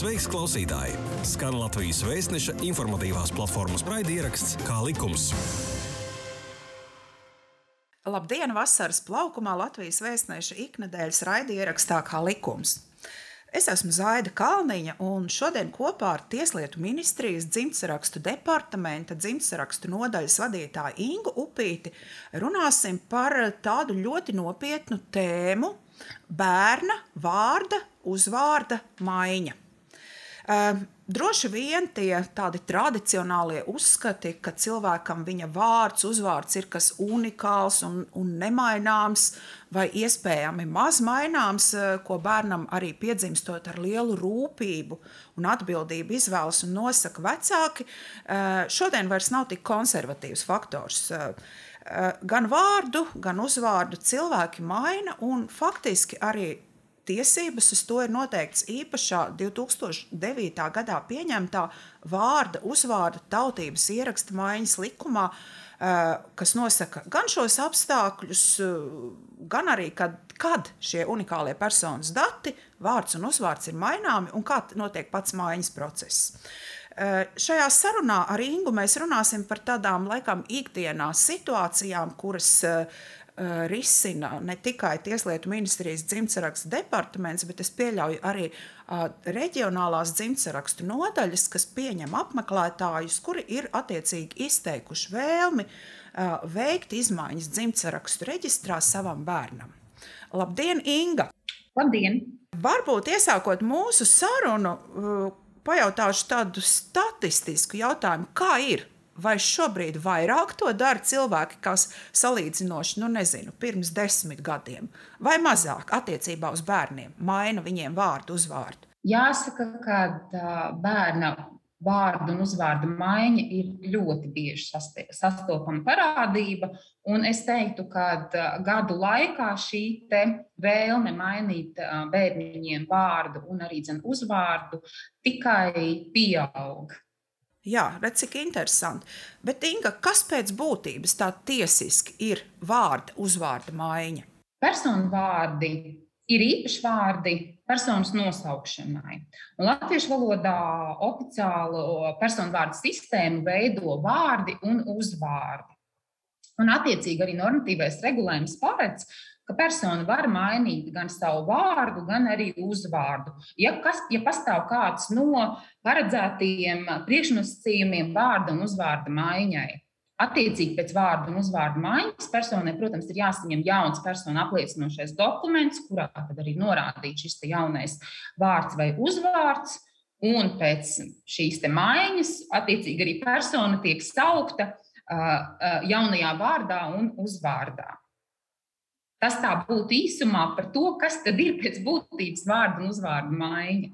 Sveiks, klausītāji! Skan Latvijas vēstneša informatīvās platformas raidieraksts Kā likums. Labdien! Vasaras plaukumā Latvijas vēstneša iknedēļas raidierakstā Kā likums. Es esmu Zaida Kalniņa, un šodien kopā ar Tieslietu ministrijas dzimtsarakstu departamenta dzimtsarakstu nodaļas vadītāju Ingu Upīti runāsim par tādu ļoti nopietnu tēmu - bērna vārda, uzvārda maiņa. Ehm, droši vien tie tādi tradicionālie uzskati, ka cilvēkam viņa vārds, uzvārds ir kas unikāls un, un nemaināms, vai iespējami maz maināms, eh, ko bērnam arī piedzimstot ar lielu rūpību un atbildību izvēlas un nosaka vecāki, eh, šodien vairs nav tik konservatīvs faktors. Eh, gan vārdu, gan uzvārdu cilvēki maina, un faktiski arī tiesības uz to ir noteikts īpašā 2009. gadā pieņemtā vārda, uzvārda tautības ieraksta maiņas likumā, eh, kas nosaka gan šos apstākļus, eh, gan arī, kad, kad šie unikālie personas dati, vārds un uzvārds ir maināmi un kā notiek pats maiņas process. Eh, šajā sarunā ar Ingu mēs runāsim par tādām laikam ikdienās situācijām, kuras uh, risina ne tikai Tieslietu ministrijas dzimtsarakstu departaments, bet es pieļauju arī uh, reģionālās dzimtsarakstu nodaļas, kas pieņem apmeklētājus, kuri ir attiecīgi izteikuši vēlmi uh, veikt izmaiņas dzimtsarakstu reģistrā savam bērnam. Labdien, Inga! Labdien! Varbūt iesākot mūsu sarunu, pajautāšu tādu statistisku jautājumu, kā ir Vai šobrīd vairāk to dara cilvēki, kas salīdzinoši, nu nezinu, pirms desmit gadiem, vai mazāk attiecībā uz bērniem, maina viņiem vārdu, uzvārdu? Jāsaka, ka bērna vārdu un uzvārdu maiņa ir ļoti bieži sastopama parādība. Un es teiktu, ka gadu laikā šī vēlme mainīt bērniņiem vārdu un arī uzvārdu tikai pieaug. Jā, redz, cik interesanti. Bet, Inga, kas pēc būtības tā tiesiski ir vārda, uzvārda maiņa? Personu vārdi ir īpaši vārdi personas nosaukšanai. Un latviešu valodā oficiālo personu vārdu sistēmu veido vārdi un uzvārdi. Un, attiecīgi, arī normatīvais regulējums paredz, ka persona var mainīt gan savu vārdu, gan arī uzvārdu. Ja, kas, ja pastāv kāds no paredzētajiem priekšnosacījumiem vārda un uzvārda maiņai, Attiecīgi pēc vārdu un uzvārdu maiņas personai, protams, ir jāsaņem jauns personu apliecinošais dokuments, kurā tad arī norādīts šis jaunais vārds vai uzvārds. Un pēc šīs maiņas, attiecīgi arī persona tiek saukta jaunajā vārdā un uzvārdā. Tas tā būtu īsumā par to, kas tad ir pēc būtības vārdu un uzvārdu maiņa.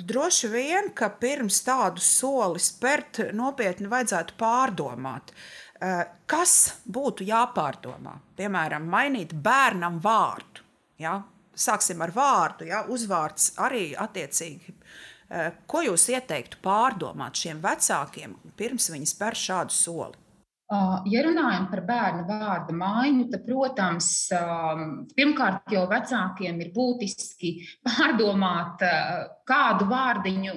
Droši vien, ka pirms tādu soli spērt, nopietni vajadzētu pārdomāt, eh, kas būtu jāpārdomā. Piemēram, mainīt bērnam vārdu. Ja? Sāksim ar vārdu, ja? uzvārds arī attiecīgi. Eh, ko jūs ieteiktu pārdomāt šiem vecākiem pirms viņi spēr šādu soli? Ja runājam par bērnu vārdu maiņu, tad, protams, pirmkārt jau vecākiem ir būtiski pārdomāt, kādu vārdiņu,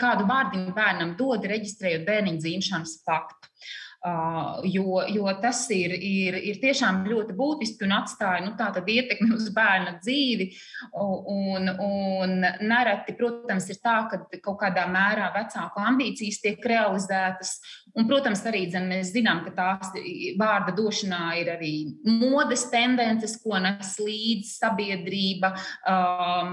kādu vārdiņu bērnam dod, reģistrējot bērniņa dzimšanas faktu. Uh, jo, jo tas ir, ir, ir tiešām ļoti būtiski un atstāja nu, ietekmi uz bērna dzīvi. Un, un nereti, protams, ir tā, ka kaut kādā mērā vecāku ambīcijas tiek realizētas. Un, protams, arī dzen, mēs zinām, ka tās vārda došanā ir arī modes tendences, ko nes līdzi sabiedrība, um,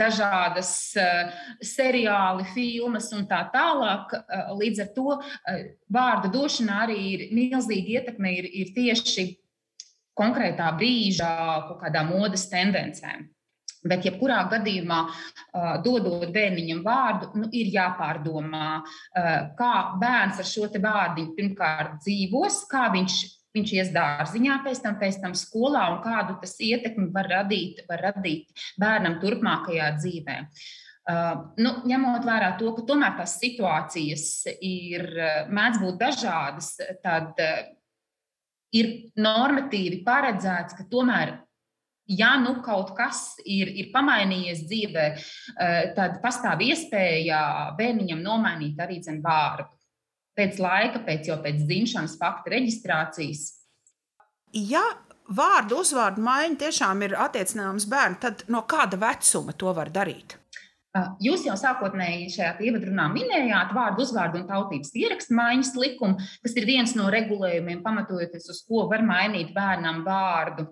dažādas uh, seriāli, filmas un tā tālāk. Uh, līdz ar to uh, vārda došanā arī ir milzīga ietekme ir, ir tieši konkrētā brīža kaut kādām modes tendencēm. Bet, jebkurā gadījumā, dodot bērniņam vārdu, nu, ir jāpārdomā, kā bērns ar šo vārdiņu pirmkārt dzīvos, kā viņš, viņš ies dārziņā, pēc tam, pēc tam skolā un kādu tas ietekmi var radīt, var radīt bērnam turpmākajā dzīvē. Uh, nu, ņemot vērā to, ka tomēr tās situācijas ir mēdz būt dažādas, tad uh, ir normatīvi paredzēts, ka tomēr ja nu kaut kas ir, ir pamainījies dzīvē, tad pastāv iespēja bērniņam nomainīt arī zem vārdu. Pēc laika, pēc jau pēc dzimšanas fakta reģistrācijas. Ja vārdu uzvārdu maiņa tiešām ir attiecināms bērnam, tad no kāda vecuma to var darīt? Jūs jau sākotnēji šajā ievadrunā minējāt vārdu, uzvārdu un tautības ierakstu maiņas likumu, kas ir viens no regulējumiem, pamatojoties uz ko var mainīt bērnam vārdu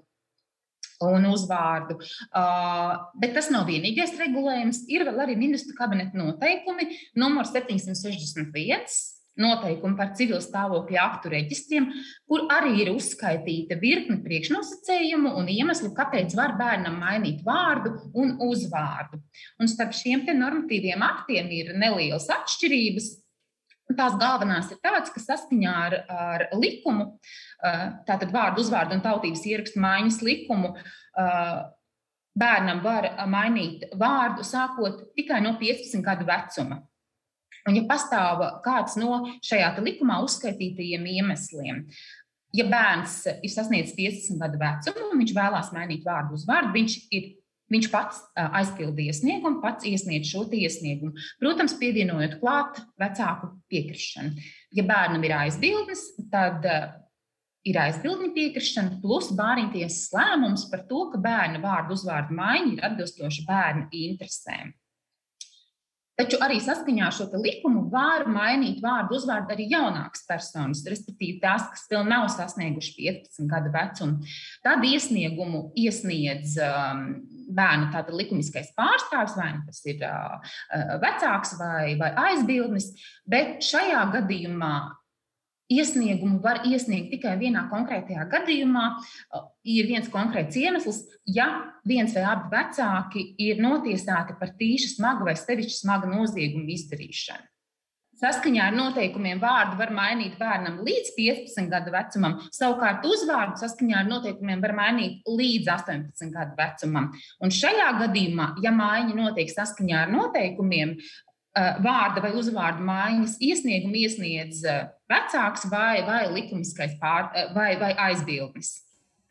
un uzvārdu. Uh, bet tas nav vienīgais regulējums. Ir vēl arī ministru kabineta noteikumi, numur 761 noteikumi par civil stāvokļa aktu reģistriem, kur arī ir uzskaitīta virkne priekšnosacījumu un iemeslu, kāpēc var bērnam mainīt vārdu un uzvārdu. Un starp šiem normatīviem aktiem ir nelielas atšķirības. Tās galvenās ir tādas, ka saskaņā ar, ar likumu, tātad vārdu, uzvārdu un tautības ierakstu maiņas likumu, bērnam var mainīt vārdu sākot tikai no 15 gadu vecuma. Un, ja pastāv kāds no šajā likumā uzskaitītajiem iemesliem, ja bērns ir sasniedzis 15 gadu vecumu un viņš vēlās mainīt vārdu uz vārdu, viņš ir Viņš pats aizpildīja iesniegumu, pats iesniedz šo iesniegumu. Protams, pievienojot klāt vecāku piekrišanu. Ja bērnam ir aizbildnis, tad ir aizbildņa piekrišana plus bāriņtiesas lēmums par to, ka bērna vārdu uzvārdu maiņa ir atbilstoša bērna interesēm. Taču arī saskaņā ar šo likumu var mainīt vārdu uzvārdu arī jaunākas personas, respektīvi tās, kas vēl nav sasnieguši 15 gadu vecumu. Tad iesniegumu iesniedz um, bērna tātad likumiskais pārstāvis, vai nu tas ir vecāks vai, vai aizbildnis, bet šajā gadījumā Iesniegumu var iesniegt tikai vienā konkrētajā gadījumā. Ir viens konkrēts iemesls, ja viens vai abi vecāki ir notiesāti par tīšu smagu vai sevišķi smagu noziegumu izdarīšanu. Saskaņā ar noteikumiem vārdu var mainīt bērnam līdz 15 gadu vecumam, savukārt uzvārdu saskaņā ar noteikumiem var mainīt līdz 18 gadu vecumam. Un šajā gadījumā, ja maiņa notiek saskaņā ar noteikumiem, Eh, vārda vai uzvārdu maiņas iesniegumu iesniedz eh, vecāks vai, vai likumiskais pār, eh, vai, vai aizbildnis.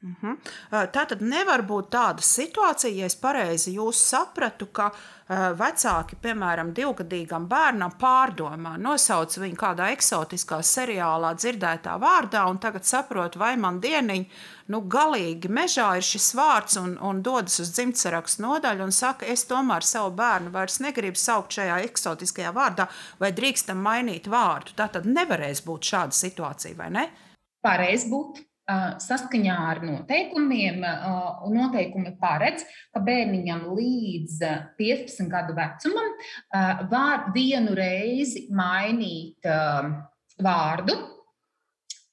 Uh mhm. -huh. Tā tad nevar būt tāda situācija, ja es pareizi sapratu, ka vecāki, piemēram, divgadīgam bērnam pārdomā, nosauc viņu kādā eksotiskā seriālā dzirdētā vārdā, un tagad saprot, vai man dieniņa nu, galīgi mežā ir šis vārds un, un dodas uz dzimtsarakstu nodaļu un saka, es tomēr savu bērnu vairs negribu saukt šajā eksotiskajā vārdā, vai drīkstam mainīt vārdu. Tā tad nevarēs būt šāda situācija, vai ne? Pareiz būt. Saskaņā ar noteikumiem, un noteikumi paredz, ka bērniņam līdz 15 gadu vecumam var vienu reizi mainīt vārdu,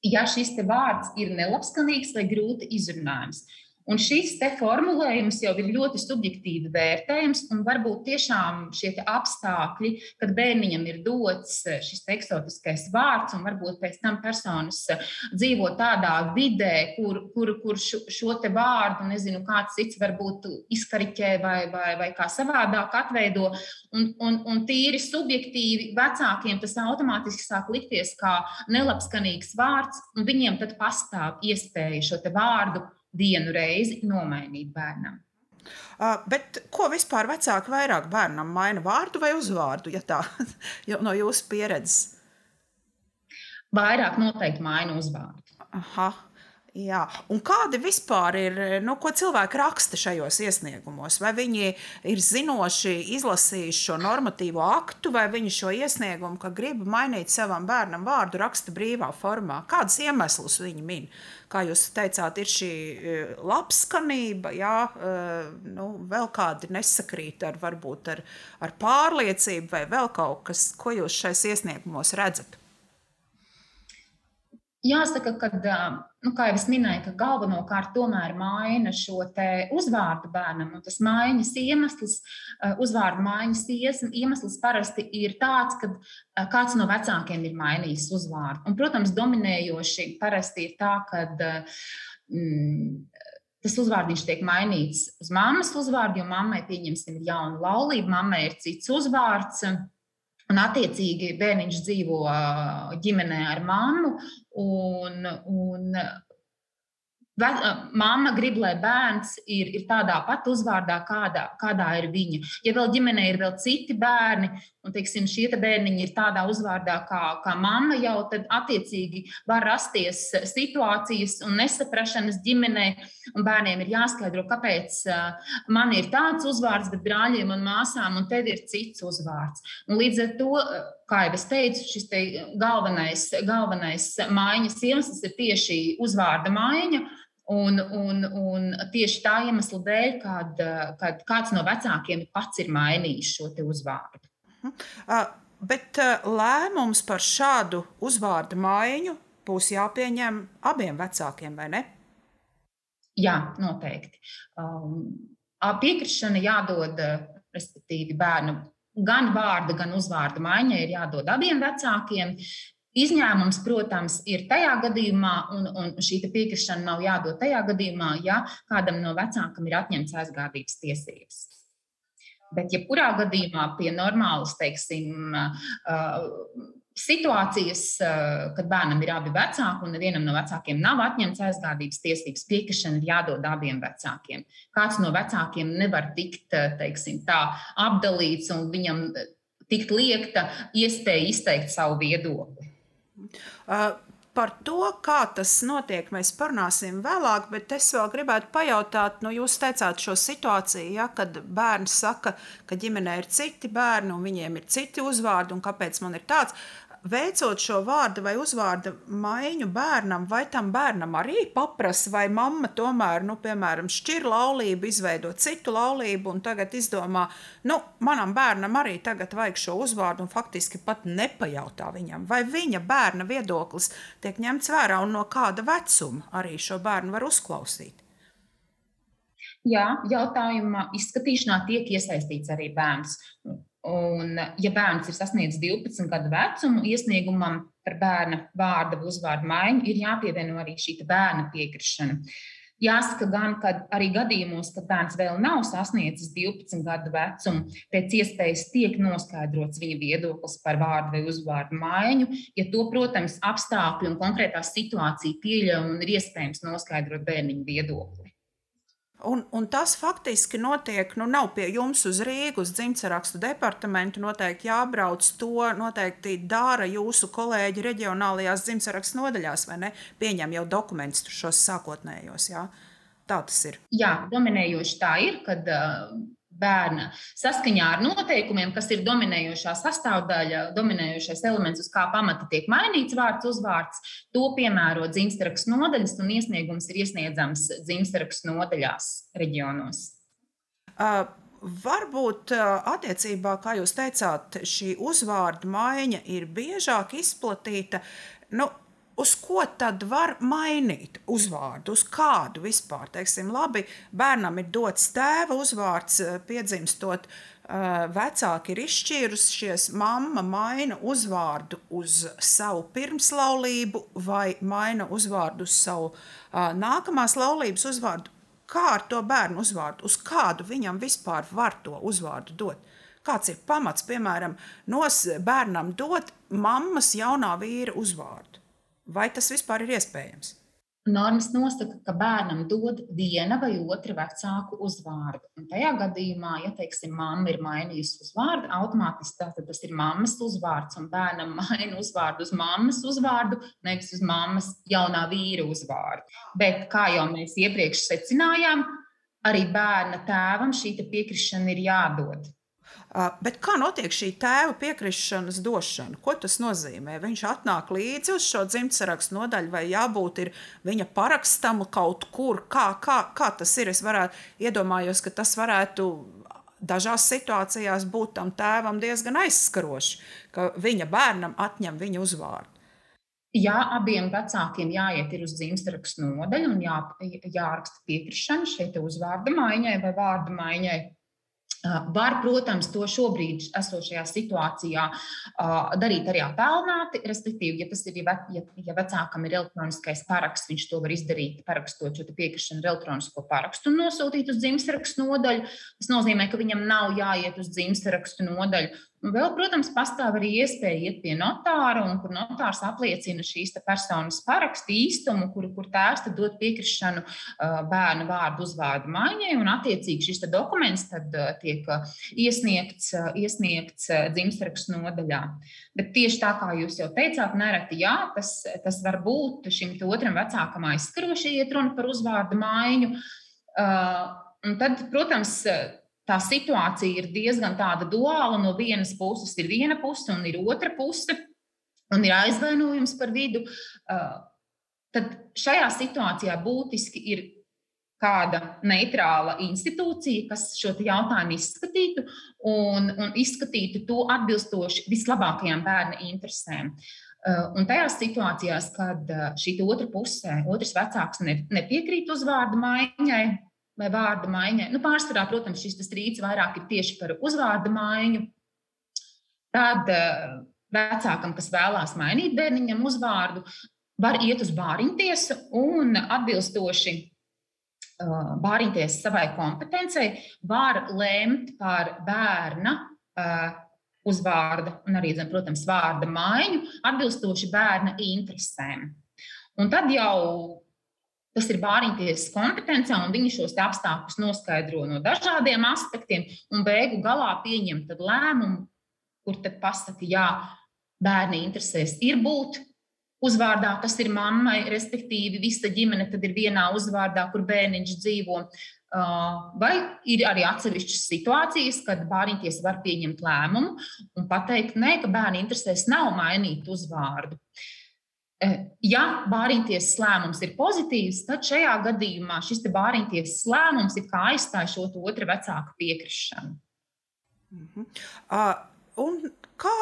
ja šis vārds ir nelabskanīgs vai grūti izrunājams. Un šis te formulējums jau ir ļoti subjektīvi vērtējams, un varbūt tiešām šie apstākļi, kad bērniņam ir dots eh, šis eksotiskais vārds, un varbūt pēc tam personas eh, dzīvo tādā vidē, kur, kur, kur šo, šo te vārdu, nezinu, kāds cits varbūt izkariķē vai, vai, vai kā savādāk atveido, un, un, un tīri subjektīvi vecākiem tas automātiski sāk likties kā nelabskanīgs vārds, un viņiem tad pastāv iespēja šo te vārdu vienu reizi nomainīt bērnam. Uh, bet ko vispār vecāki vairāk bērnam maina vārdu vai uzvārdu, ja tā no jūsu pieredzes? Vairāk noteikti maina uzvārdu. Aha. Jā. Un kādi vispār ir, nu, ko cilvēki raksta šajos iesniegumos? Vai viņi ir zinoši, izlasījuši šo normatīvo aktu, vai viņi šo iesniegumu, ka grib mainīt savam bērnam vārdu, raksta brīvā formā? Kādus iemeslus viņi min? Kā jūs teicāt, ir šī e, labskanība, jā, e, nu, vēl kādi nesakrīt ar, varbūt ar, ar pārliecību vai vēl kaut kas, ko jūs šais iesniegumos redzat? Jāsaka, ka, nu, kā jau es minēju, ka galvenokārt tomēr maina šo uzvārdu bērnam. Tas maiņas iemesls, uzvārdu maiņas iemesls parasti ir tāds, ka kāds no vecākiem ir mainījis uzvārdu. Un, protams, dominējoši parasti ir tā, ka mm, tas uzvārdiņš tiek mainīts uz mammas uzvārdu, jo mammai, pieņemsim, ir jauna laulība, mammai ir cits uzvārds. Un, attiecīgi, bērniņš dzīvo ģimenē ar mammu, un, un Māma grib, lai bērns ir, ir tādā pat uzvārdā, kādā, kādā ir viņa. Ja vēl ģimenē ir vēl citi bērni, un teiksim, šie te bērniņi ir tādā uzvārdā kā, kā mamma, jau tad attiecīgi var rasties situācijas un nesaprašanas ģimenē, un bērniem ir jāskaidro, kāpēc man ir tāds uzvārds, bet brāļiem un māsām, un tev ir cits uzvārds. Un līdz ar to, kā jau es teicu, šis te galvenais, galvenais maiņas iemesls ir tieši uzvārda maiņa. Un, un, un tieši tā iemesla dēļ, kad, kad kāds no vecākiem pats ir mainījis šo uzvārdu. Uh, bet uh, lēmums par šādu uzvārdu maiņu būs jāpieņem abiem vecākiem, vai ne? Jā, noteikti. Um, piekrišana jādod, respektīvi, bērnu gan vārda, gan uzvārda maiņai ir jādod abiem vecākiem. Izņēmums, protams, ir tajā gadījumā, un, un šī piekrišana nav jādod tajā gadījumā, ja kādam no vecākam ir atņemts aizgādības tiesības. Bet, ja kurā gadījumā pie normālas, teiksim, situācijas, kad bērnam ir abi vecāki un nevienam no vecākiem nav atņemts aizgādības tiesības, piekrišana ir jādod abiem vecākiem. Kāds no vecākiem nevar tikt, teiksim, tā apdalīts un viņam tikt liekta iespēja izteikt savu viedokli. Uh, par to, kā tas notiek, mēs parunāsim vēlāk, bet es vēl gribētu pajautāt, nu, jūs teicāt šo situāciju, ja, kad bērns saka, ka ģimenē ir citi bērni un viņiem ir citi uzvārdi, un kāpēc man ir tāds veicot šo vārdu vai uzvārdu maiņu bērnam, vai tam bērnam arī paprasa, vai mamma tomēr, nu, piemēram, šķir laulību, izveido citu laulību un tagad izdomā, nu, manam bērnam arī tagad vajag šo uzvārdu un faktiski pat nepajautā viņam, vai viņa bērna viedoklis tiek ņemts vērā un no kāda vecuma arī šo bērnu var uzklausīt. Jā, jautājuma izskatīšanā tiek iesaistīts arī bērns. Un, ja bērns ir sasniedzis 12 gadu vecumu, iesniegumam par bērna vārda vai uzvārdu maiņu ir jāpievieno arī šī bērna piekrišana. Jāsaka, gan arī gadījumos, kad bērns vēl nav sasniedzis 12 gadu vecumu, pēc iespējas tiek noskaidrots viņa viedoklis par vārdu vai uzvārdu maiņu, ja to, protams, apstākļi un konkrētā situācija pieļauj un ir iespējams noskaidrot bērniņu viedokli. Un, un tas faktiski notiek, nu, nav pie jums uz Rīgas, dzimtsarakstu departamentu. Noteikti jābrauc to, noteikti dara jūsu kolēģi reģionālajās dzimtsarakstu nodaļās, vai ne? Pieņem jau dokumentus šos sākotnējos. Jā. Tā tas ir. Jā, dominējoši tā ir, kad uh, bērna saskaņā ar noteikumiem, kas ir dominējošā sastāvdaļa, dominējošais elements, uz kā pamata tiek mainīts vārds, uzvārds, to piemēro dzimstrakstu nodaļas, un iesniegums ir iesniedzams dzimstrakstu nodaļās reģionos. Uh. Varbūt attiecībā, kā jūs teicāt, šī uzvārdu maiņa ir biežāk izplatīta. Nu, Uz ko tad var mainīt uzvārdu? Uz kādu vispār? Teiksim, labi, bērnam ir dots tēva uzvārds, eh, piedzimstot, eh, vecāki ir izšķīrušies, mamma maina uzvārdu uz savu pirmslaulību vai maina uzvārdu uz savu eh, nākamās laulības uzvārdu. Kā ar to bērnu uzvārdu? Uz kādu viņam vispār var to uzvārdu dot? Kāds ir pamats, piemēram, nos bērnam dot mammas jaunā vīra uzvārdu? Vai tas vispār ir iespējams? Normas nosaka, ka bērnam dod viena vai otra vecāku uzvārdu. Un tajā gadījumā, ja teiksim, mamma ir mainījusi uzvārdu, automātiski tas ir mammas uzvārds, un bērnam maina uzvārdu uz mammas uzvārdu, nevis uz mammas jaunā vīra uzvārdu. Bet, kā jau mēs iepriekš secinājām, arī bērna tēvam šī piekrišana ir jādod. Bet kā notiek šī tēva piekrišanas došana? Ko tas nozīmē? Viņš atnāk līdzi uz šo dzimtsarakstu nodaļu, vai jābūt viņa parakstam kaut kur? Kā, kā, kā tas ir? Es varētu iedomājos, ka tas varētu dažās situācijās būt tam tēvam diezgan aizskaroši, ka viņa bērnam atņem viņa uzvārdu. Jā, abiem vecākiem jāiet uz dzimstrakstu nodaļu un jā, jāraksta piekrišana šeit uzvārda maiņai vai vārda maiņai. Var, protams, to šobrīd esošajā situācijā darīt arī apelnāti. Respektīvi, ja, ir, ja, ja vecākam ir elektroniskais paraksts, viņš to var izdarīt, parakstot šo piekrišanu ar elektronisko parakstu un nosūtīt uz dzimstrakstu nodaļu. Tas nozīmē, ka viņam nav jāiet uz dzimstrakstu nodaļu Un vēl, protams, pastāv arī iespēja iet pie notāra, un kur notārs apliecina šīs personas parakstu īstumu, kur, kur tēvs dod piekrišanu bērnu vārdu uzvārdu maiņai, un attiecīgi šis dokuments tad tiek iesniegts, iesniegts dzimstrakstu nodaļā. Bet tieši tā kā jūs jau teicāt, nereti jā, tas, tas var būt šim otram vecākam aizskaroši, iet runa par uzvārdu maiņu. Un tad, protams, tā situācija ir diezgan tāda duāla. No vienas puses ir viena puse, un ir otra puse, un ir aizvainojums par vidu. Uh, tad šajā situācijā būtiski ir kāda neitrāla institūcija, kas šo jautājumu izskatītu un, un izskatītu to atbilstoši vislabākajām bērna interesēm. Uh, un tajās situācijās, kad uh, šī otra pusē, otrs vecāks nepiekrīt uzvārdu maiņai, vai vārda maiņai. Nu, pārsvarā, protams, šis strīds vairāk ir tieši par uzvārdu maiņu. Tad uh, vecākam, kas vēlās mainīt bērniņam uzvārdu, var iet uz bāriņtiesu un atbilstoši uh, bāriņtiesas savai kompetencei var lemt par bērna uh, uzvārdu un arī, zin, protams, vārda maiņu atbilstoši bērna interesēm. Un tad jau Tas ir bāriņtiesas kompetencē, un viņi šos apstākļus noskaidro no dažādiem aspektiem, un beigu galā pieņem lēmumu, kur tad pasaka, jā, bērni interesēs ir būt uzvārdā, kas ir mammai, respektīvi, visa ģimene tad ir vienā uzvārdā, kur bērniņš dzīvo. Vai ir arī atsevišķas situācijas, kad bāriņtiesa var pieņemt lēmumu un pateikt, nē, ka bērni interesēs nav mainīt uzvārdu. Uh, ja bāriņtiesas lēmums ir pozitīvs, tad šajā gadījumā šis bāriņtiesas lēmums ir kā aizstāj šo otra vecāka piekrišanu. Mm -hmm. uh, un kā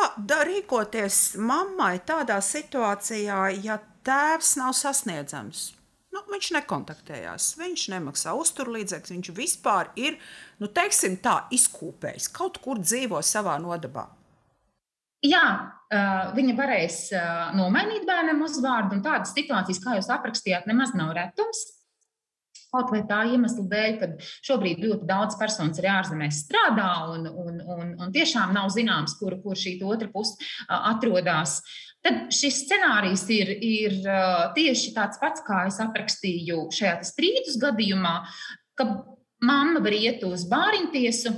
rīkoties mammai tādā situācijā, ja tēvs nav sasniedzams? Nu, viņš nekontaktējās, viņš nemaksā uzturlīdzekļus, viņš vispār ir, nu, teiksim, tā izkūpējis, kaut kur dzīvo savā nodabā. Jā, viņa varēs nomainīt bērnam uzvārdu, un tādas situācijas, kā jūs aprakstījāt, nemaz nav retums. Kaut vai tā iemesla dēļ, ka šobrīd ļoti daudz personas arī ārzemēs strādā, un, un, un, un tiešām nav zināms, kur, kur šī otra puse atrodas. Tad šis scenārijs ir, ir tieši tāds pats, kā es aprakstīju šajā strīdus gadījumā, ka mamma var iet uz bāriņtiesu,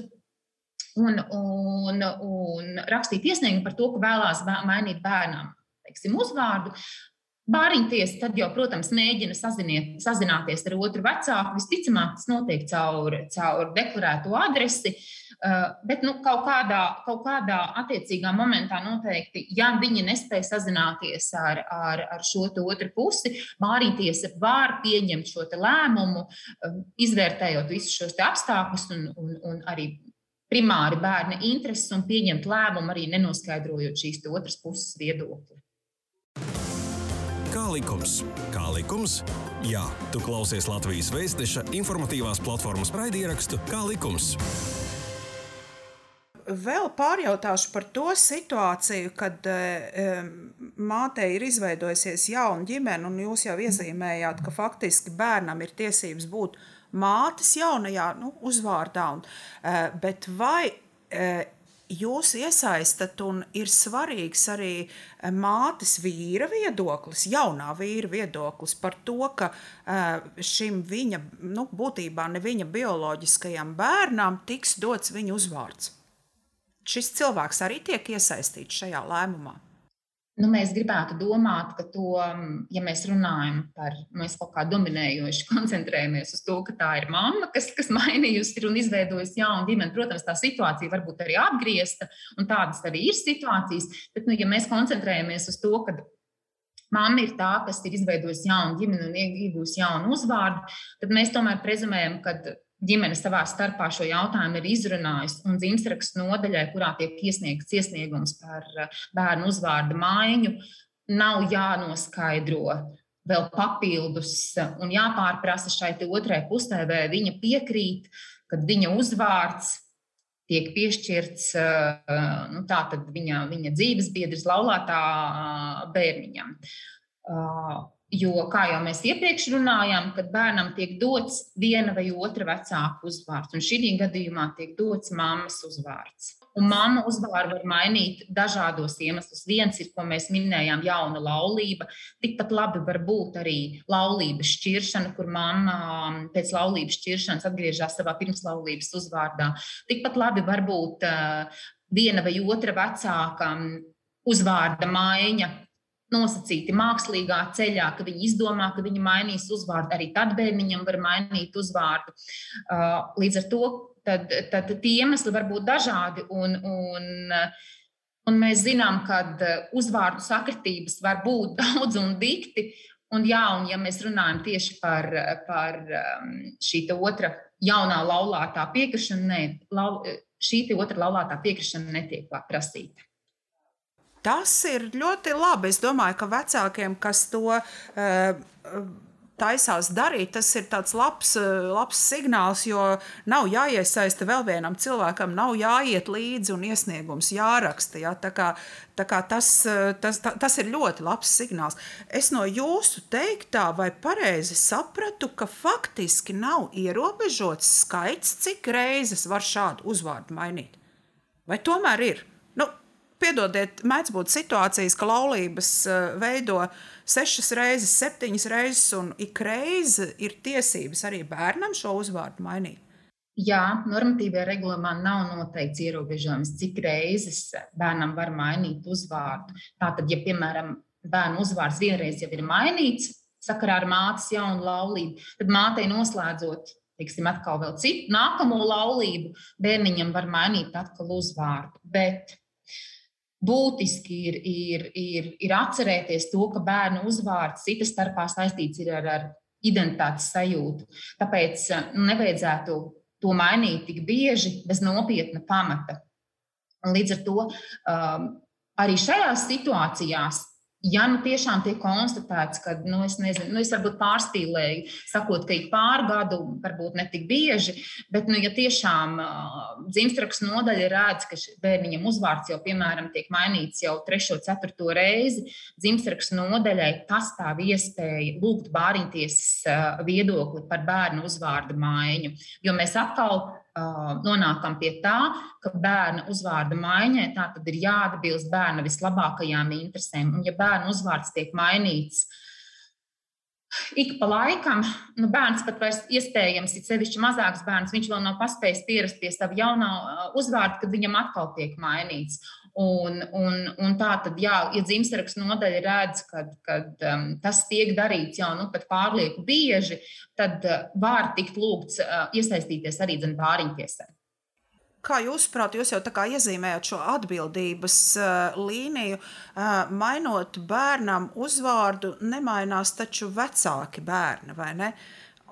un, un, un rakstīt iesniegumu par to, ka vēlās mainīt bērnam teiksim, uzvārdu. Bāriņtiesa tad jau, protams, mēģina saziniet, sazināties ar otru vecāku. Visticamāk, tas notiek caur, caur deklarēto adresi. Uh, bet nu, kaut, kādā, kaut kādā attiecīgā momentā noteikti, ja viņi nespēja sazināties ar, ar, ar šo otru pusi, Mārītiesa var pieņemt šo lēmumu, um, izvērtējot visus šos apstākļus un, un, un arī primāri bērna intereses un pieņemt lēmumu, arī nenoskaidrojot šīs otras puses viedokli. Kā likums? Kā likums? Jā, tu klausies Latvijas Vēstneša informatīvās platformas raidierakstu Kā likums? Vēl pārjautāšu par to situāciju, kad e, mātei ir izveidojusies jauna ģimene, un jūs jau iezīmējāt, ka faktiski bērnam ir tiesības būt mātes jaunajā nu, uzvārdā. Un, uh, bet vai uh, jūs iesaistat un ir svarīgs arī eh, mātes vīra viedoklis, jaunā vīra viedoklis par to, ka šim viņa, nu, būtībā ne viņa bioloģiskajam bērnam tiks dots viņa uzvārds. Šis cilvēks arī tiek iesaistīts šajā lēmumā. Nu, mēs gribētu domāt, ka to, ja mēs runājam par, mēs kaut kā dominējoši koncentrējamies uz to, ka tā ir mamma, kas, kas mainījusi un izveidojusi jaunu ģimeni. Protams, tā situācija var būt arī apgriezta, un tādas arī ir situācijas. Bet, nu, ja mēs koncentrējamies uz to, ka mamma ir tā, kas ir izveidojusi jaunu ģimeni un iegūsi jaunu uzvārdu, tad mēs tomēr prezumējam, ka ģimene savā starpā šo jautājumu ir izrunājusi. Un dzimstrakstu nodaļai, kurā tiek iesniegts iesniegums par eh, bērnu uzvārdu maiņu, nav jānoskaidro vēl papildus un jāpārprasa šai otrai pusē, vai viņa piekrīt, ka viņa uzvārds tiek piešķirts eh, nu, viņa, viņa dzīves biedras laulātā bērniņam. Jo, kā jau mēs iepriekš runājām, kad bērnam tiek dots viena vai otra vecāka uzvārds, un šī gadījumā tiek dots mammas uzvārds. Un mamma uzvārdu var mainīt dažādos iemeslus. Viens ir, ko mēs minējām, jauna laulība. Tikpat labi var būt arī laulības šķiršana, kur mamma um, pēc laulības šķiršanas atgriežas savā pirmslaulības uzvārdā. Tikpat labi var būt uh, viena vai otra vecāka um, uzvārda maiņa nosacīti mākslīgā ceļā, ka viņi izdomā, ka viņi mainīs uzvārdu. Arī tad bērniņam var mainīt uzvārdu. Uh, līdz ar to tad, tad tie iemesli var būt dažādi. Un, un, un mēs zinām, ka uzvārdu sakritības var būt daudz un dikti. Un, jā, un ja mēs runājam tieši par, par um, šī otra jaunā laulātā piekrišanu, nē, lau, šī otra laulātā piekrišana netiek prasīta. Tas ir ļoti labi. Es domāju, ka vecākiem, kas to uh, taisās darīt, tas ir tāds labs, eh, labs signāls, jo nav jāiesaista vēl vienam cilvēkam, nav jāiet līdzi un iesniegums jāraksta. Ja? Tā kā, tā kā tas, eh, tas, tas ir ļoti labs signāls. Es no jūsu teiktā vai pareizi sapratu, ka faktiski nav ierobežots skaits, cik reizes var šādu uzvārdu mainīt. Vai tomēr ir? Piedodiet, mēdz būt situācijas, ka laulības eh, veido sešas reizes, septiņas reizes, un ik reizi ir tiesības arī bērnam šo uzvārdu mainīt. Jā, normatīvajā regulējumā nav noteikts ierobežojums, cik reizes bērnam var mainīt uzvārdu. Tātad, ja, piemēram, bērnu uzvārds vienreiz jau ir mainīts sakarā ar mātes jaunu laulību, tad mātei noslēdzot, teiksim, atkal vēl citu nākamo laulību, bērniņam var mainīt atkal uzvārdu. Bet būtiski ir, ir, ir, ir atcerēties to, ka bērnu uzvārds citas starpā saistīts ar, ar identitātes sajūtu. Tāpēc nu, nevajadzētu to mainīt tik bieži bez nopietna pamata. Līdz ar to um, arī šajās situācijās ja nu tiešām tiek konstatēts, ka, nu, es nezinu, nu, es varbūt pārspīlēju, sakot, ka ik pāri gadu, varbūt ne tik bieži, bet, nu, ja tiešām uh, dzimstrakstu nodaļa redz, ka bērniņam uzvārds jau, piemēram, tiek mainīts jau trešo, ceturto reizi, dzimstrakstu nodaļai pastāv iespēja lūgt bāriņtiesas uh, viedokli par bērnu uzvārdu maiņu, jo mēs atkal nonākam pie tā, ka bērna uzvārda maiņai tā tad ir jāatbilst bērna vislabākajām interesēm. Un, ja bērna uzvārds tiek mainīts, Ik pa laikam, nu, bērns pat vairs iespējams, ir sevišķi mazāks bērns, viņš vēl nav paspējis pierast pie sava jaunā uzvārda, kad viņam atkal tiek mainīts. Un, un, un tā tad, jā, ja dzimstrakstu nodaļa redz, ka um, tas tiek darīts jau nu, pārlieku bieži, tad uh, var tikt lūgts uh, iesaistīties arī bāriņtiesai. Kā jūs saprotat, jūs jau tā kā iezīmējat šo atbildības uh, līniju, uh, mainot bērnam uzvārdu, nemainās taču vecāki bērni, vai ne?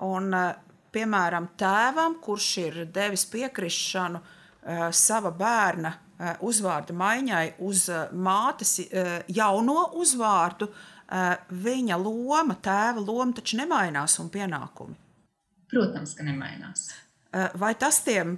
Un, uh, piemēram, tēvam, kurš ir devis piekrišanu uh, sava bērna Eh, uzvārda maiņai uz eh, mātes eh, jauno uzvārdu, viņa loma, tēva loma taču nemainās un pienākumi. Protams, ka nemainās. Vai tas tiem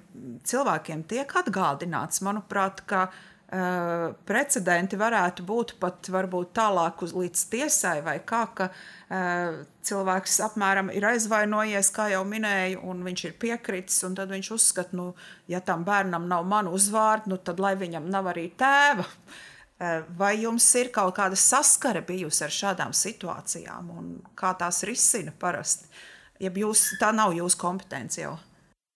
cilvēkiem tiek atgādināts? Manuprāt, ka uh, Uh, precedenti varētu būt pat varbūt tālāk uz līdz tiesai, vai kā, ka uh, cilvēks apmēram ir aizvainojies, kā jau minēju, un viņš ir piekritis, tad viņš uzskata, nu, ja tam bērnam nav manu uzvārdu, nu, tad lai viņam nav arī tēva. Uh, vai jums ir kaut kāda saskare bijusi ar šādām situācijām, un kā tās risina parasti? Ja jūs, tā nav jūsu kompetence jau.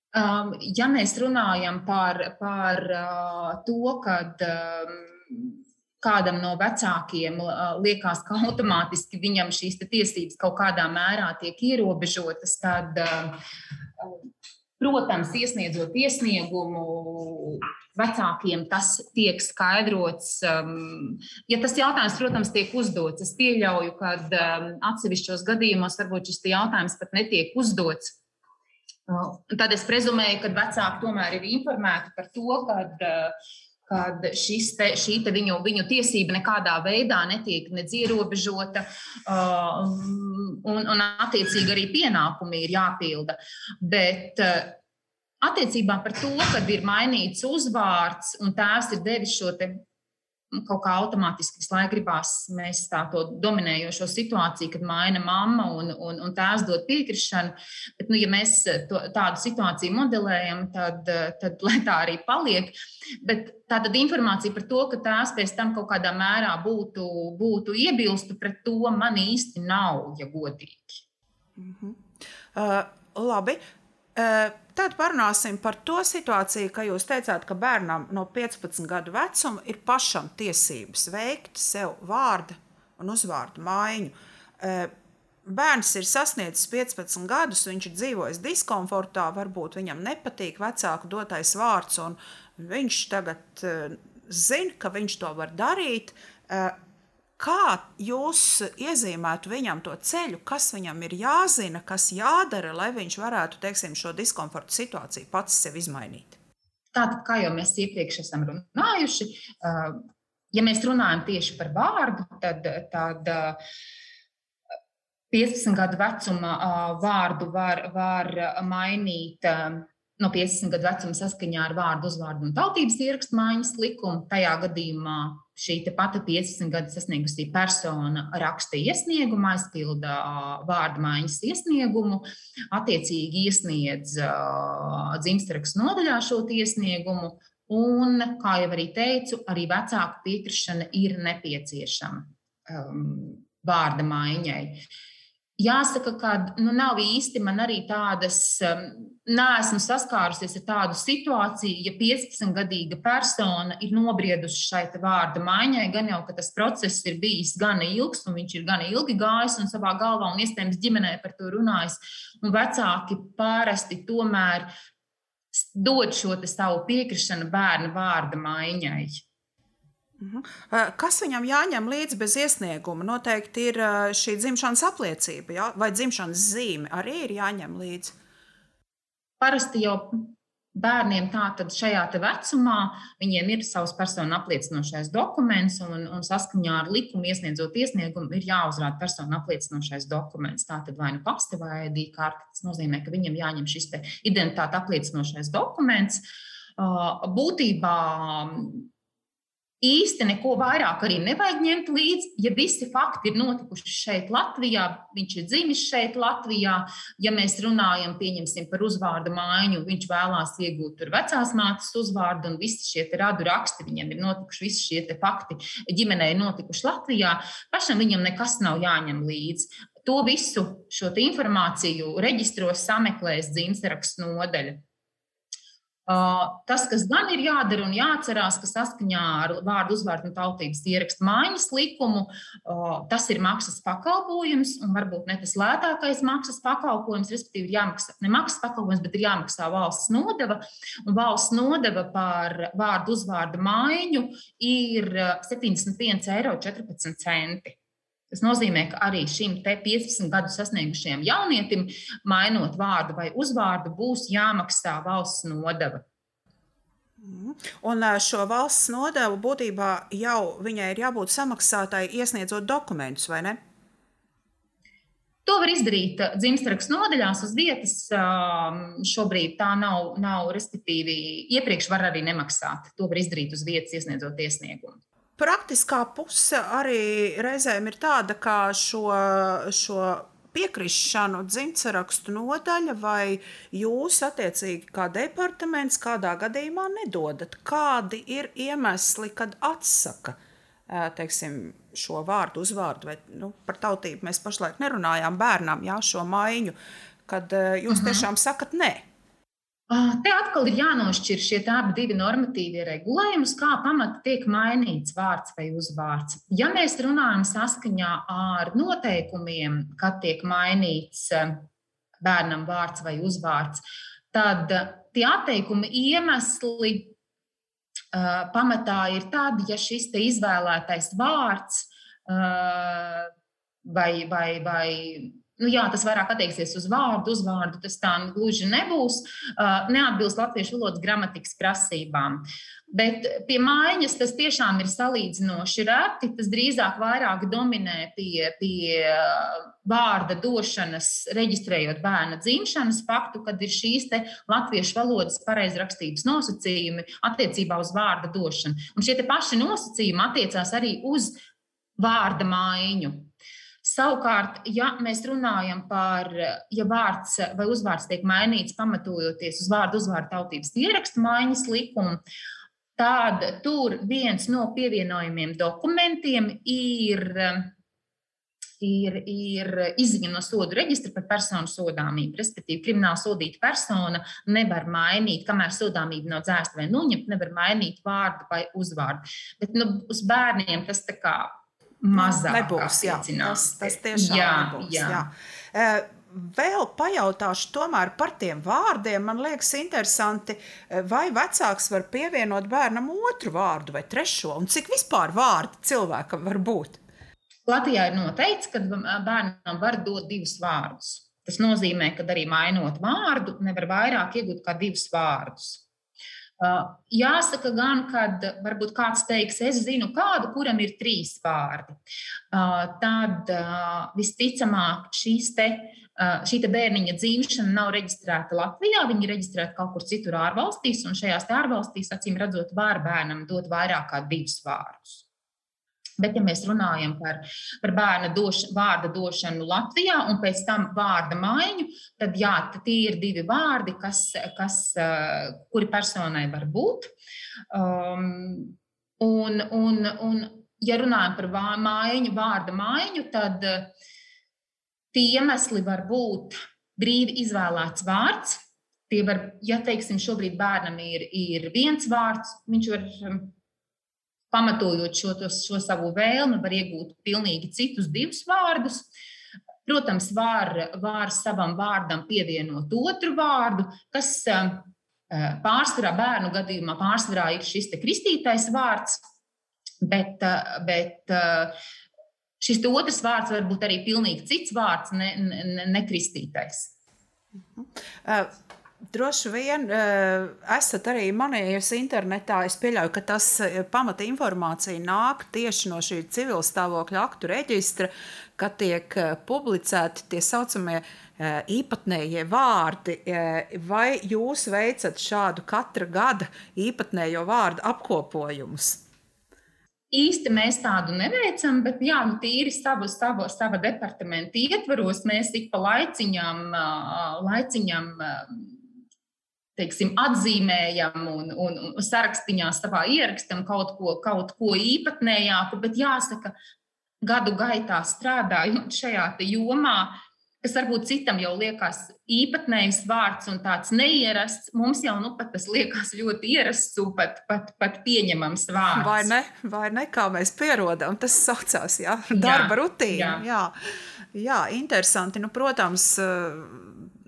Um, ja mēs runājam par, par uh, to, ka um, kādam no vecākiem uh, liekas, ka automātiski viņam šīs tiesības kaut kādā mērā tiek ierobežotas, tad, uh, protams, iesniedzot iesniegumu, vecākiem tas tiek skaidrots. Um, ja tas jautājums, protams, tiek uzdots, es pieļauju, ka um, atsevišķos gadījumos varbūt šis jautājums pat netiek uzdots. Tad es prezumēju, ka vecāki tomēr ir informēti par to, ka kad te, šī te viņu, viņu tiesība nekādā veidā netiek nedz ierobežota, un, un attiecīgi arī pienākumi ir jāpilda. Bet attiecībā par to, kad ir mainīts uzvārds un tēvs ir devis šo kaut kā automātiski visu laiku gribās mēs tā to dominējošo situāciju, kad maina mamma un, un, un tēvs dod piekrišanu. Bet, nu, ja mēs to, tādu situāciju modelējam, tad, tad lai tā arī paliek. Bet tā tad informācija par to, ka tēvs pēc tam kaut kādā mērā būtu, būtu iebilstu pret to, man īsti nav, ja godīgi. Mm -hmm. uh, labi. Tad parunāsim par to situāciju, ka jūs teicāt, ka bērnam no 15 gadu vecuma ir pašam tiesības veikt sev vārdu un uzvārdu maiņu. Bērns ir sasniedzis 15 gadus, viņš ir dzīvojis diskomfortā, varbūt viņam nepatīk vecāku dotais vārds, un viņš tagad zina, ka viņš to var darīt. Kā jūs iezīmētu viņam to ceļu, kas viņam ir jāzina, kas jādara, lai viņš varētu teiksim, šo diskomforta situāciju pats sev izmainīt? Tātad, kā jau mēs iepriekš esam runājuši, ja mēs runājam tieši par vārdu, tad, tad 15 gadu vecuma vārdu var, var mainīt no 50 gadu vecuma saskaņā ar vārdu, uzvārdu un tautības ierakstu maiņas likumu. Tajā gadījumā šī pati 15 gadu sasniegusī persona raksta iesniegumu, aizpilda vārdu maiņas iesniegumu, attiecīgi iesniedz dzimstarakstu nodaļā šo iesniegumu. Un, kā jau arī teicu, arī vecāku piekrišana ir nepieciešama um, vārda maiņai. Uh, Jāsaka, ka nu, nav īsti man arī tādas, um, neesmu saskārusies ar tādu situāciju, ja 15-gadīga persona ir nobriedusi šai vārda maiņai, gan jau, ka tas process ir bijis gana ilgs, un viņš ir gana ilgi gājis un savā galvā, un iespējams ģimenē par to runājis, un vecāki pārasti tomēr dod šo savu piekrišanu bērna vārda maiņai. Mhm. Kas viņam jāņem līdzi bez iesnieguma? Noteikti ir šī dzimšanas apliecība, ja? vai dzimšanas zīme arī ir jāņem līdzi. Parasti jau bērniem tātad šajā vecumā viņiem ir savs personu apliecinošais dokuments, un, un saskaņā ar likumu iesniedzot iesniegumu ir jāuzrāda personu apliecinošais dokuments. Tātad vai nu pasta vai ID karte, tas nozīmē, ka viņam jāņem šis identitāte apliecinošais dokuments. Būtībā īsti neko vairāk arī nevajag ņemt līdzi. Ja visi fakti ir notikuši šeit, Latvijā, viņš ir dzimis šeit, Latvijā, ja mēs runājam par uzvārdu maiņu, viņš vēlās iegūt tur vecās mātes uzvārdu, un visi šie radu raksti viņam ir notikuši, visi šie fakti ģimenei ir notikuši Latvijā. Pašam viņam nekas nav jāņem līdzi. To visu šo informāciju reģistros sameklēs dzimstarakstu nodeļa. Tas, kas gan ir jādara un jāatcerās, ka saskaņā ar vārdu uzvārdu un tautības ierakstu maiņas likumu, tas ir maksas pakalpojums un varbūt ne tas lētākais maksas pakalpojums, respektīvi ir jāmaksā ne maksas pakalpojums, bet ir jāmaksā valsts nodeva. Un valsts nodeva par vārdu uzvārdu maiņu ir 71,14 eiro. Tas nozīmē, ka arī šim 15 gadu sasniegušajam jaunietim, mainot vārdu vai uzvārdu, būs jāmaksā valsts nodeva. Mhm. Un šo valsts nodevu būtībā jau viņai ir jābūt samaksātai, iesniedzot dokumentus, vai ne? To var izdarīt dzimstrakstu nodaļās uz vietas. Šobrīd tā nav, nav, respektīvi, iepriekš var arī nemaksāt. To var izdarīt uz vietas, iesniedzot iesniegumu. Praktiskā puse arī reizēm ir tāda, ka šo, šo piekrišanu dzimtsarakstu nodaļa vai jūs, attiecīgi, kā departaments, kādā gadījumā nedodat? Kādi ir iemesli, kad atsaka teiksim, šo vārdu, uzvārdu, vai nu, par tautību mēs pašlaik nerunājām bērnam, jā, šo maiņu, kad jūs mhm. tiešām sakat nē? Te atkal ir jānošķir šie abi divi normatīvie regulējumi, kā pamata tiek mainīts vārds vai uzvārds. Ja mēs runājam saskaņā ar noteikumiem, kad tiek mainīts bērnam vārds vai uzvārds, tad tie atteikumi iemesli pamatā ir tādi, ja šis izvēlētais vārds vai, vai, vai Nu, jā, tas vairāk attieksies uz vārdu, uzvārdu. Tas tā gluži nebūs. Neatbilst latviešu valodas gramatikas prasībām. Bet pie mājiņas tas tiešām ir salīdzinoši reti. Tas drīzāk vairāk dominē pie, pie vārda došanas, reģistrējot bērna dzimšanas faktu, kad ir šīs latviešu valodas pareizrakstības nosacījumi attiecībā uz vārda došanu. Un šie paši nosacījumi attiecās arī uz vārda mājiņu. Savukārt, ja mēs runājam par, ja vārds vai uzvārds tiek mainīts pamatojoties uz vārdu uzvārdu tautības ierakstu maiņas likumu, tad tur viens no pievienojumiem dokumentiem ir, ir, ir izziņa no sodu reģistra par personu sodāmību. Respektīvi, krimināli sodīta persona nevar mainīt, kamēr sodāmība nav dzēsta vai noņemta, nevar mainīt vārdu vai uzvārdu. Bet nu, uz bērniem tas tā kā mazāk nebūs. Jā, tas, tas tiešām jā, nebūs. Jā. Jā. Vēl pajautāšu tomēr par tiem vārdiem. Man liekas, interesanti, vai vecāks var pievienot bērnam otru vārdu vai trešo, un cik vispār vārdi cilvēkam var būt? Latvijā ir noteikts, ka bērnam var dot divus vārdus. Tas nozīmē, ka arī mainot vārdu, nevar vairāk iegūt kā divus vārdus. Jāsaka, gan, kad varbūt kāds teiks, es zinu kādu, kuram ir trīs vārdi. Tad visticamāk šīs te, šī bērniņa dzimšana nav reģistrēta Latvijā, viņa ir reģistrēta kaut kur citur ārvalstīs, un šajās ārvalstīs, acīm redzot, var bērnam dot vairāk kā divus vārdus. Bet, ja mēs runājam par, par bērna doš, vārda došanu Latvijā un pēc tam vārda maiņu, tad jā, tie ir divi vārdi, kas, kas, kuri personai var būt. Um, un, un, un, ja runājam par maiņu, vārda maiņu, tad tie iemesli var būt brīvi izvēlēts vārds. Tie var, ja teiksim, šobrīd bērnam ir, ir viens vārds, viņš var pamatojot šo, šo savu vēlmi, var iegūt pilnīgi citus divus vārdus. Protams, var, var savam vārdam pievienot otru vārdu, kas eh, pārsvarā bērnu gadījumā pārsvarā ir šis kristītais vārds, bet, eh, bet eh, šis otrs vārds var būt arī pilnīgi cits vārds, ne, ne, nekristītais. Droši vien uh, esat arī manējusi internetā. Es pieļauju, ka tas uh, pamata informācija nāk tieši no šī civil stāvokļa aktu reģistra, kad tiek uh, publicēti tie saucamie īpatnējie vārdi. Vai jūs veicat šādu katra gada īpatnējo vārdu apkopojumus? Īsti mēs tādu neveicam, bet jā, nu, tīri savu, savu, sava departamenta ietvaros mēs ik pa laiciņām, laiciņām teiksim, atzīmējam un, un, un sarakstījā savā ierakstam kaut ko, kaut ko īpatnējāku, bet jāsaka, gadu gaitā strādājot šajā jomā, kas varbūt citam jau liekas īpatnējs vārds un tāds neierasts, mums jau nu pat tas liekas ļoti ierasts un pat, pat, pat pieņemams vārds. Vai ne? Vai ne? Kā mēs pierodam, tas saucās, jā, darba jā, rutīna. Jā. Jā. jā, interesanti. Nu, protams,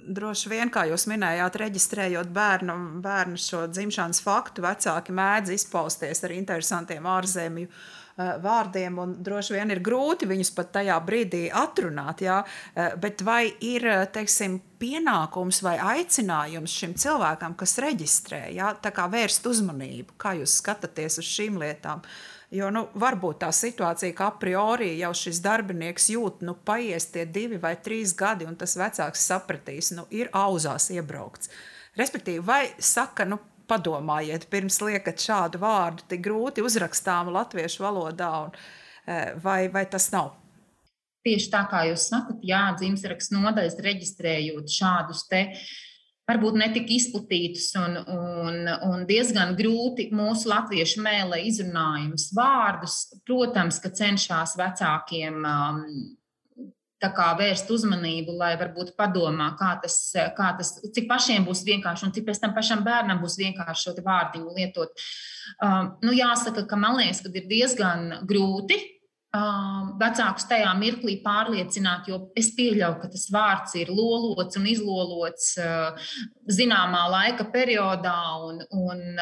droši vien, kā jūs minējāt, reģistrējot bērnu, bērnu šo dzimšanas faktu, vecāki mēdz izpausties ar interesantiem ārzemju uh, vārdiem, un droši vien ir grūti viņus pat tajā brīdī atrunāt. Jā? Uh, bet vai ir teiksim, pienākums vai aicinājums šim cilvēkam, kas reģistrē, jā? vērst uzmanību, kā jūs skatāties uz šīm lietām? Uh, Jo nu, varbūt tā situācija, ka a priori jau šis darbinieks jūt, nu, paies tie divi vai trīs gadi, un tas vecāks sapratīs, nu, ir auzās iebraukts. Respektīvi, vai saka, nu, padomājiet, pirms liekat šādu vārdu tik grūti uzrakstāmu latviešu valodā, un, e, vai, vai tas nav? Tieši tā kā jūs sakat, jā, dzimšanas nodaļas reģistrējot šādus te uh, varbūt netik izplatītus un, un, un diezgan grūti mūsu latviešu mēlē izrunājumus vārdus. Protams, ka cenšas vecākiem um, vērst uzmanību, lai varbūt padomā, kā tas, kā tas, cik pašiem būs vienkārši un cik pēc tam pašam bērnam būs vienkārši šo vārdiņu lietot. Um, nu, jāsaka, ka man liekas, ka ir diezgan grūti vecākus tajā mirklī pārliecināt, jo es pieļauju, ka tas vārds ir lolots un izlolots zināmā laika periodā. Un, un,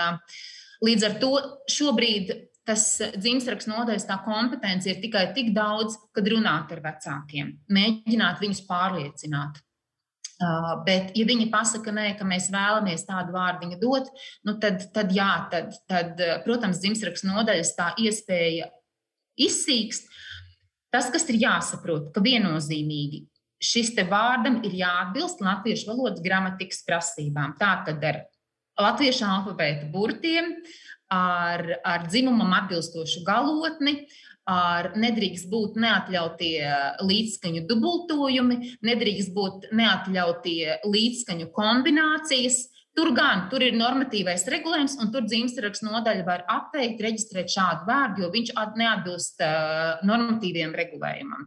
līdz ar to šobrīd tas dzimstrakstu nodaļas tā kompetence ir tikai tik daudz, kad runāt ar vecākiem, mēģināt viņus pārliecināt. Uh, bet, ja viņi pasaka, nē, ka mēs vēlamies tādu vārdu dot, nu tad, tad jā, tad, tad, protams, dzimstrakstu nodaļas tā iespēja izsīkst. Tas, kas ir jāsaprot, ka viennozīmīgi šis vārdam ir jāatbilst latviešu valodas gramatikas prasībām. Tātad ar latviešu alfabēta burtiem, ar, ar dzimumam atbilstošu galotni, ar nedrīkst būt neatļautie līdzskaņu dubultojumi, nedrīkst būt neatļautie līdzskaņu kombinācijas. Tur gan tur ir normatīvais regulējums, un tur dzimstrakstu nodaļa var atteikt, reģistrēt šādu vārdu, jo viņš neatbilst uh, normatīviem regulējumam.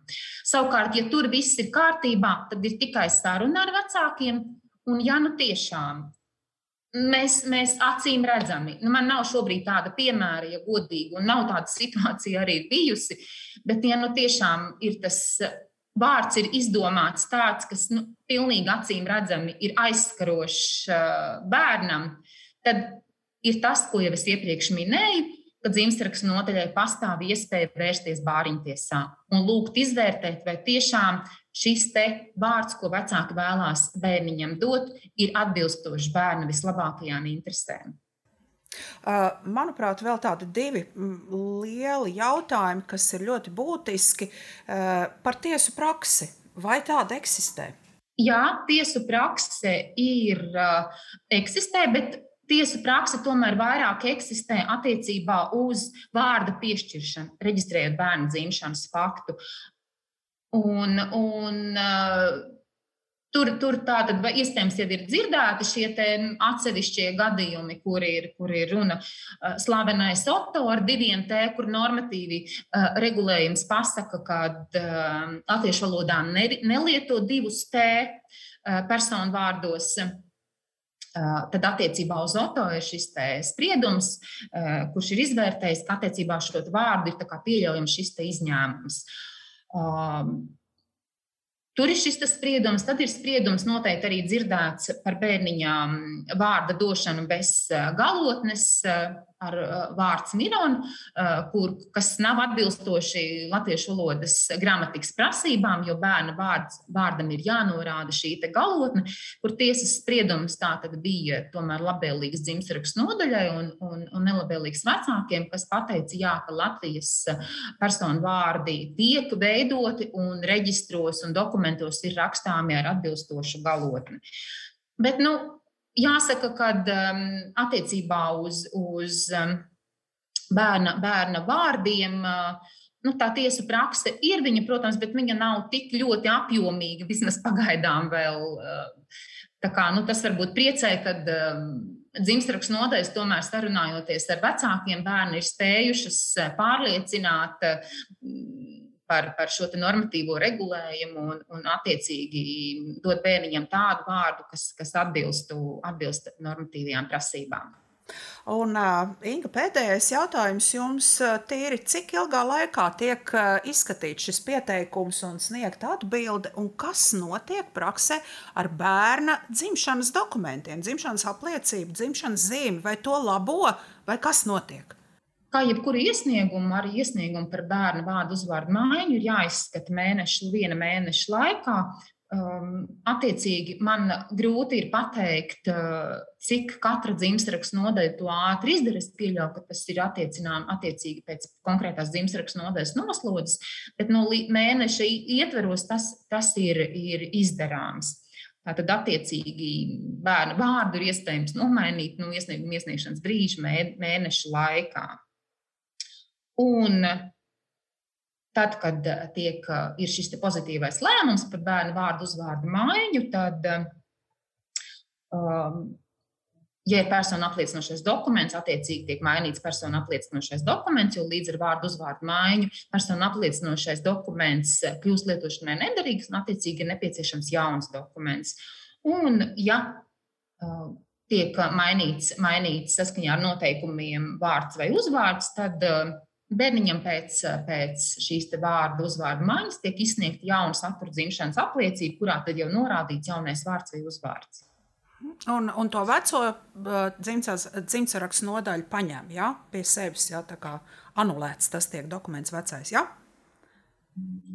Savukārt, ja tur viss ir kārtībā, tad ir tikai saruna ar vecākiem. Un, ja nu tiešām mēs, mēs acīm redzami, nu, man nav šobrīd tāda piemēra, ja godīgi, un nav tāda situācija arī bijusi, bet ja nu tiešām ir tas vārds ir izdomāts tāds, kas nu, pilnīgi acīm redzami ir aizskarošs bērnam, tad ir tas, ko jau es iepriekš minēju, ka dzimstrakstu nodaļai pastāv iespēja vērsties bāriņtiesā un lūgt izvērtēt, vai tiešām šis vārds, ko vecāki vēlās bērniņam dot, ir atbilstošs bērna vislabākajām interesēm. Manuprāt, vēl tādi divi lieli jautājumi, kas ir ļoti būtiski par tiesu praksi. Vai tāda eksistē? Jā, tiesu prakse ir eksistē, bet tiesu prakse tomēr vairāk eksistē attiecībā uz vārda piešķiršanu, reģistrējot bērnu dzimšanas faktu. Un, un Tur, tur tātad iespējams jau ir dzirdēti šie atsevišķie gadījumi, kur ir, kur ir runa uh, slavenais Otto ar diviem T, kur normatīvi uh, regulējums pasaka, ka uh, latviešu valodā ne, nelieto divus T personu vārdos. Tad attiecībā uz Oto ir šis spriedums, kurš ir izvērtējis, ka attiecībā uz šo vārdu ir pieļaujams šis izņēmums. Tur ir šis spriedums, tad ir spriedums noteikti arī dzirdēts par bērniņām vārda došanu bez galotnes, ar vārds Mirona, kur, kas nav atbilstoši latviešu valodas gramatikas prasībām, jo bērna vārds, vārdam ir jānorāda šī galotne, kur tiesas spriedums tā tad bija tomēr labvēlīgs dzimstrakstu nodaļai un, un, un nelabvēlīgs vecākiem, kas pateica, jā, ka Latvijas personu vārdi tiek veidoti un reģistros un dokumentos ir rakstāmi ar atbilstošu galotni. Bet, nu, jāsaka, ka um, attiecībā uz, uz um, bērna, bērna vārdiem. Uh, nu, tā tiesa prakse ir viņa, protams, bet viņa nav tik ļoti apjomīga, vismaz pagaidām vēl. Uh, kā, nu, tas varbūt priecē, kad um, dzimstrakstu nodaļas tomēr sarunājoties ar vecākiem, bērni ir spējušas uh, pārliecināt uh, par, par šo normatīvo regulējumu un, un attiecīgi dot bērniņam tādu vārdu, kas, kas atbilstu, atbilst normatīvajām prasībām. Un, Inga, pēdējais jautājums jums tīri, cik ilgā laikā tiek izskatīts šis pieteikums un sniegta atbilde, un kas notiek praksē ar bērna dzimšanas dokumentiem, dzimšanas apliecību, dzimšanas zīmi, vai to labo, vai kas notiek? Kā jebkuru iesniegumu, arī iesniegumu par bērnu vārdu uzvārdu maiņu ir jāizskata mēneša, viena mēneša laikā. Um, attiecīgi, man grūti ir pateikt, uh, cik katra dzimstrakstu nodaļa to ātri izdara. Es pieļauju, ka tas ir attiecīgi pēc konkrētās dzimstrakstu nodaļas noslodzes, bet no mēneša ietveros tas, tas ir, ir izdarāms. Tātad, attiecīgi, bērnu vārdu ir iespējams nomainīt no iesnieguma iesniegšanas brīža mēneša laikā. Un tad, kad eh, tiek, eh, ir šis pozitīvais lēmums par bērnu vārdu uzvārdu maiņu, tad, um, ja ir persona apliecinošais dokuments, attiecīgi tiek mainīts persona apliecinošais dokuments, jo līdz ar vārdu uzvārdu maiņu persona apliecinošais dokuments kļūst lietošanai nederīgs un, attiecīgi, ir nepieciešams jauns dokuments. Un, ja uh, tiek mainīts, mainīts saskaņā ar noteikumiem vārds vai uzvārds, tad uh, Bērniņam pēc, pēc šīs vārdu uzvārdu maiņas tiek izsniegta jauna satura dzimšanas apliecība, kurā tad jau norādīts jaunais vārds vai uzvārds. Un, un to veco dzimtsarakstu nodaļu paņem ja, pie sevis, ja, tā kā anulēts tas tiek dokuments vecais. Ja?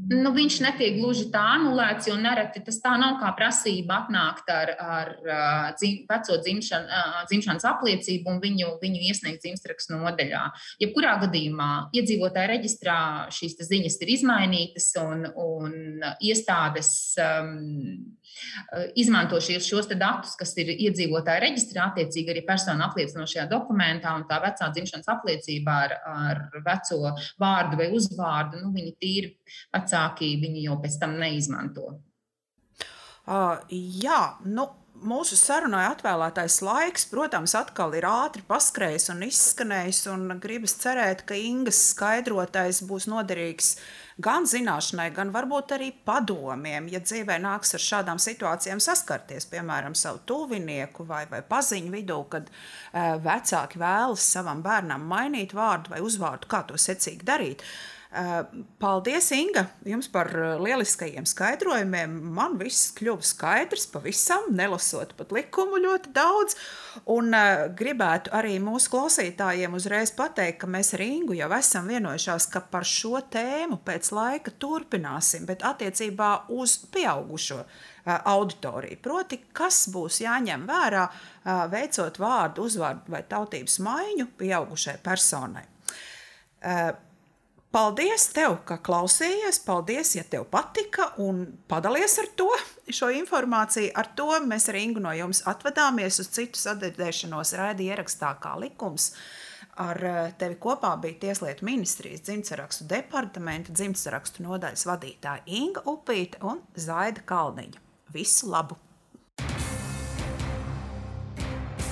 Nu, viņš netiek gluži tā anulēts, jo nereti tas tā nav kā prasība atnākt ar, ar dzim, veco dzimšan, dzimšanas apliecību un viņu, viņu iesniegt dzimstrakstu nodeļā. Jebkurā gadījumā iedzīvotāja reģistrā šīs ziņas ir izmainītas un, un iestādes. Um, izmanto šos datus, kas ir iedzīvotāja reģistrā, attiecīgi arī persona apliecinošajā dokumentā, un tā vecā dzimšanas apliecībā ar, ar veco vārdu vai uzvārdu, nu, viņi tīri vecāki, viņi jau pēc tam neizmanto. Uh, jā, nu, mūsu sarunai atvēlētais laiks, protams, atkal ir ātri paskrējis un izskanējis, un gribas cerēt, ka Ingas skaidrotais būs noderīgs gan zināšanai, gan varbūt arī padomiem, ja dzīvē nāks ar šādām situācijām saskarties, piemēram, savu tuvinieku vai, vai paziņu vidū, kad vecāki vēlas savam bērnam mainīt vārdu vai uzvārdu, kā to secīgi darīt. Uh, paldies, Inga, jums par eh, lieliskajiem skaidrojumiem. Man viss kļuva skaidrs, pavisam nelasot pat likumu ļoti daudz. Un uh, gribētu arī mūsu klausītājiem uzreiz pateikt, ka mēs ar Ingu jau esam vienojušās, ka par šo tēmu pēc laika turpināsim, bet attiecībā uz pieaugušo auditoriju. Proti, kas būs jāņem vērā, veicot vārdu, uzvārdu vai tautības maiņu pieaugušai personai. Paldies tev, ka klausījies. Paldies, ja tev patika un padalies ar to šo informāciju. Ar to mēs ar Ingu no jums atvadāmies uz citu sadzirdēšanos raidījumā ierakstā kā likums. Ar eh, tevi kopā bija Tieslietu ministrijas dzimtsarakstu departamenta dzimtsarakstu nodaļas vadītāja Inga Upīte un Zaida Kalniņa. Visu labu!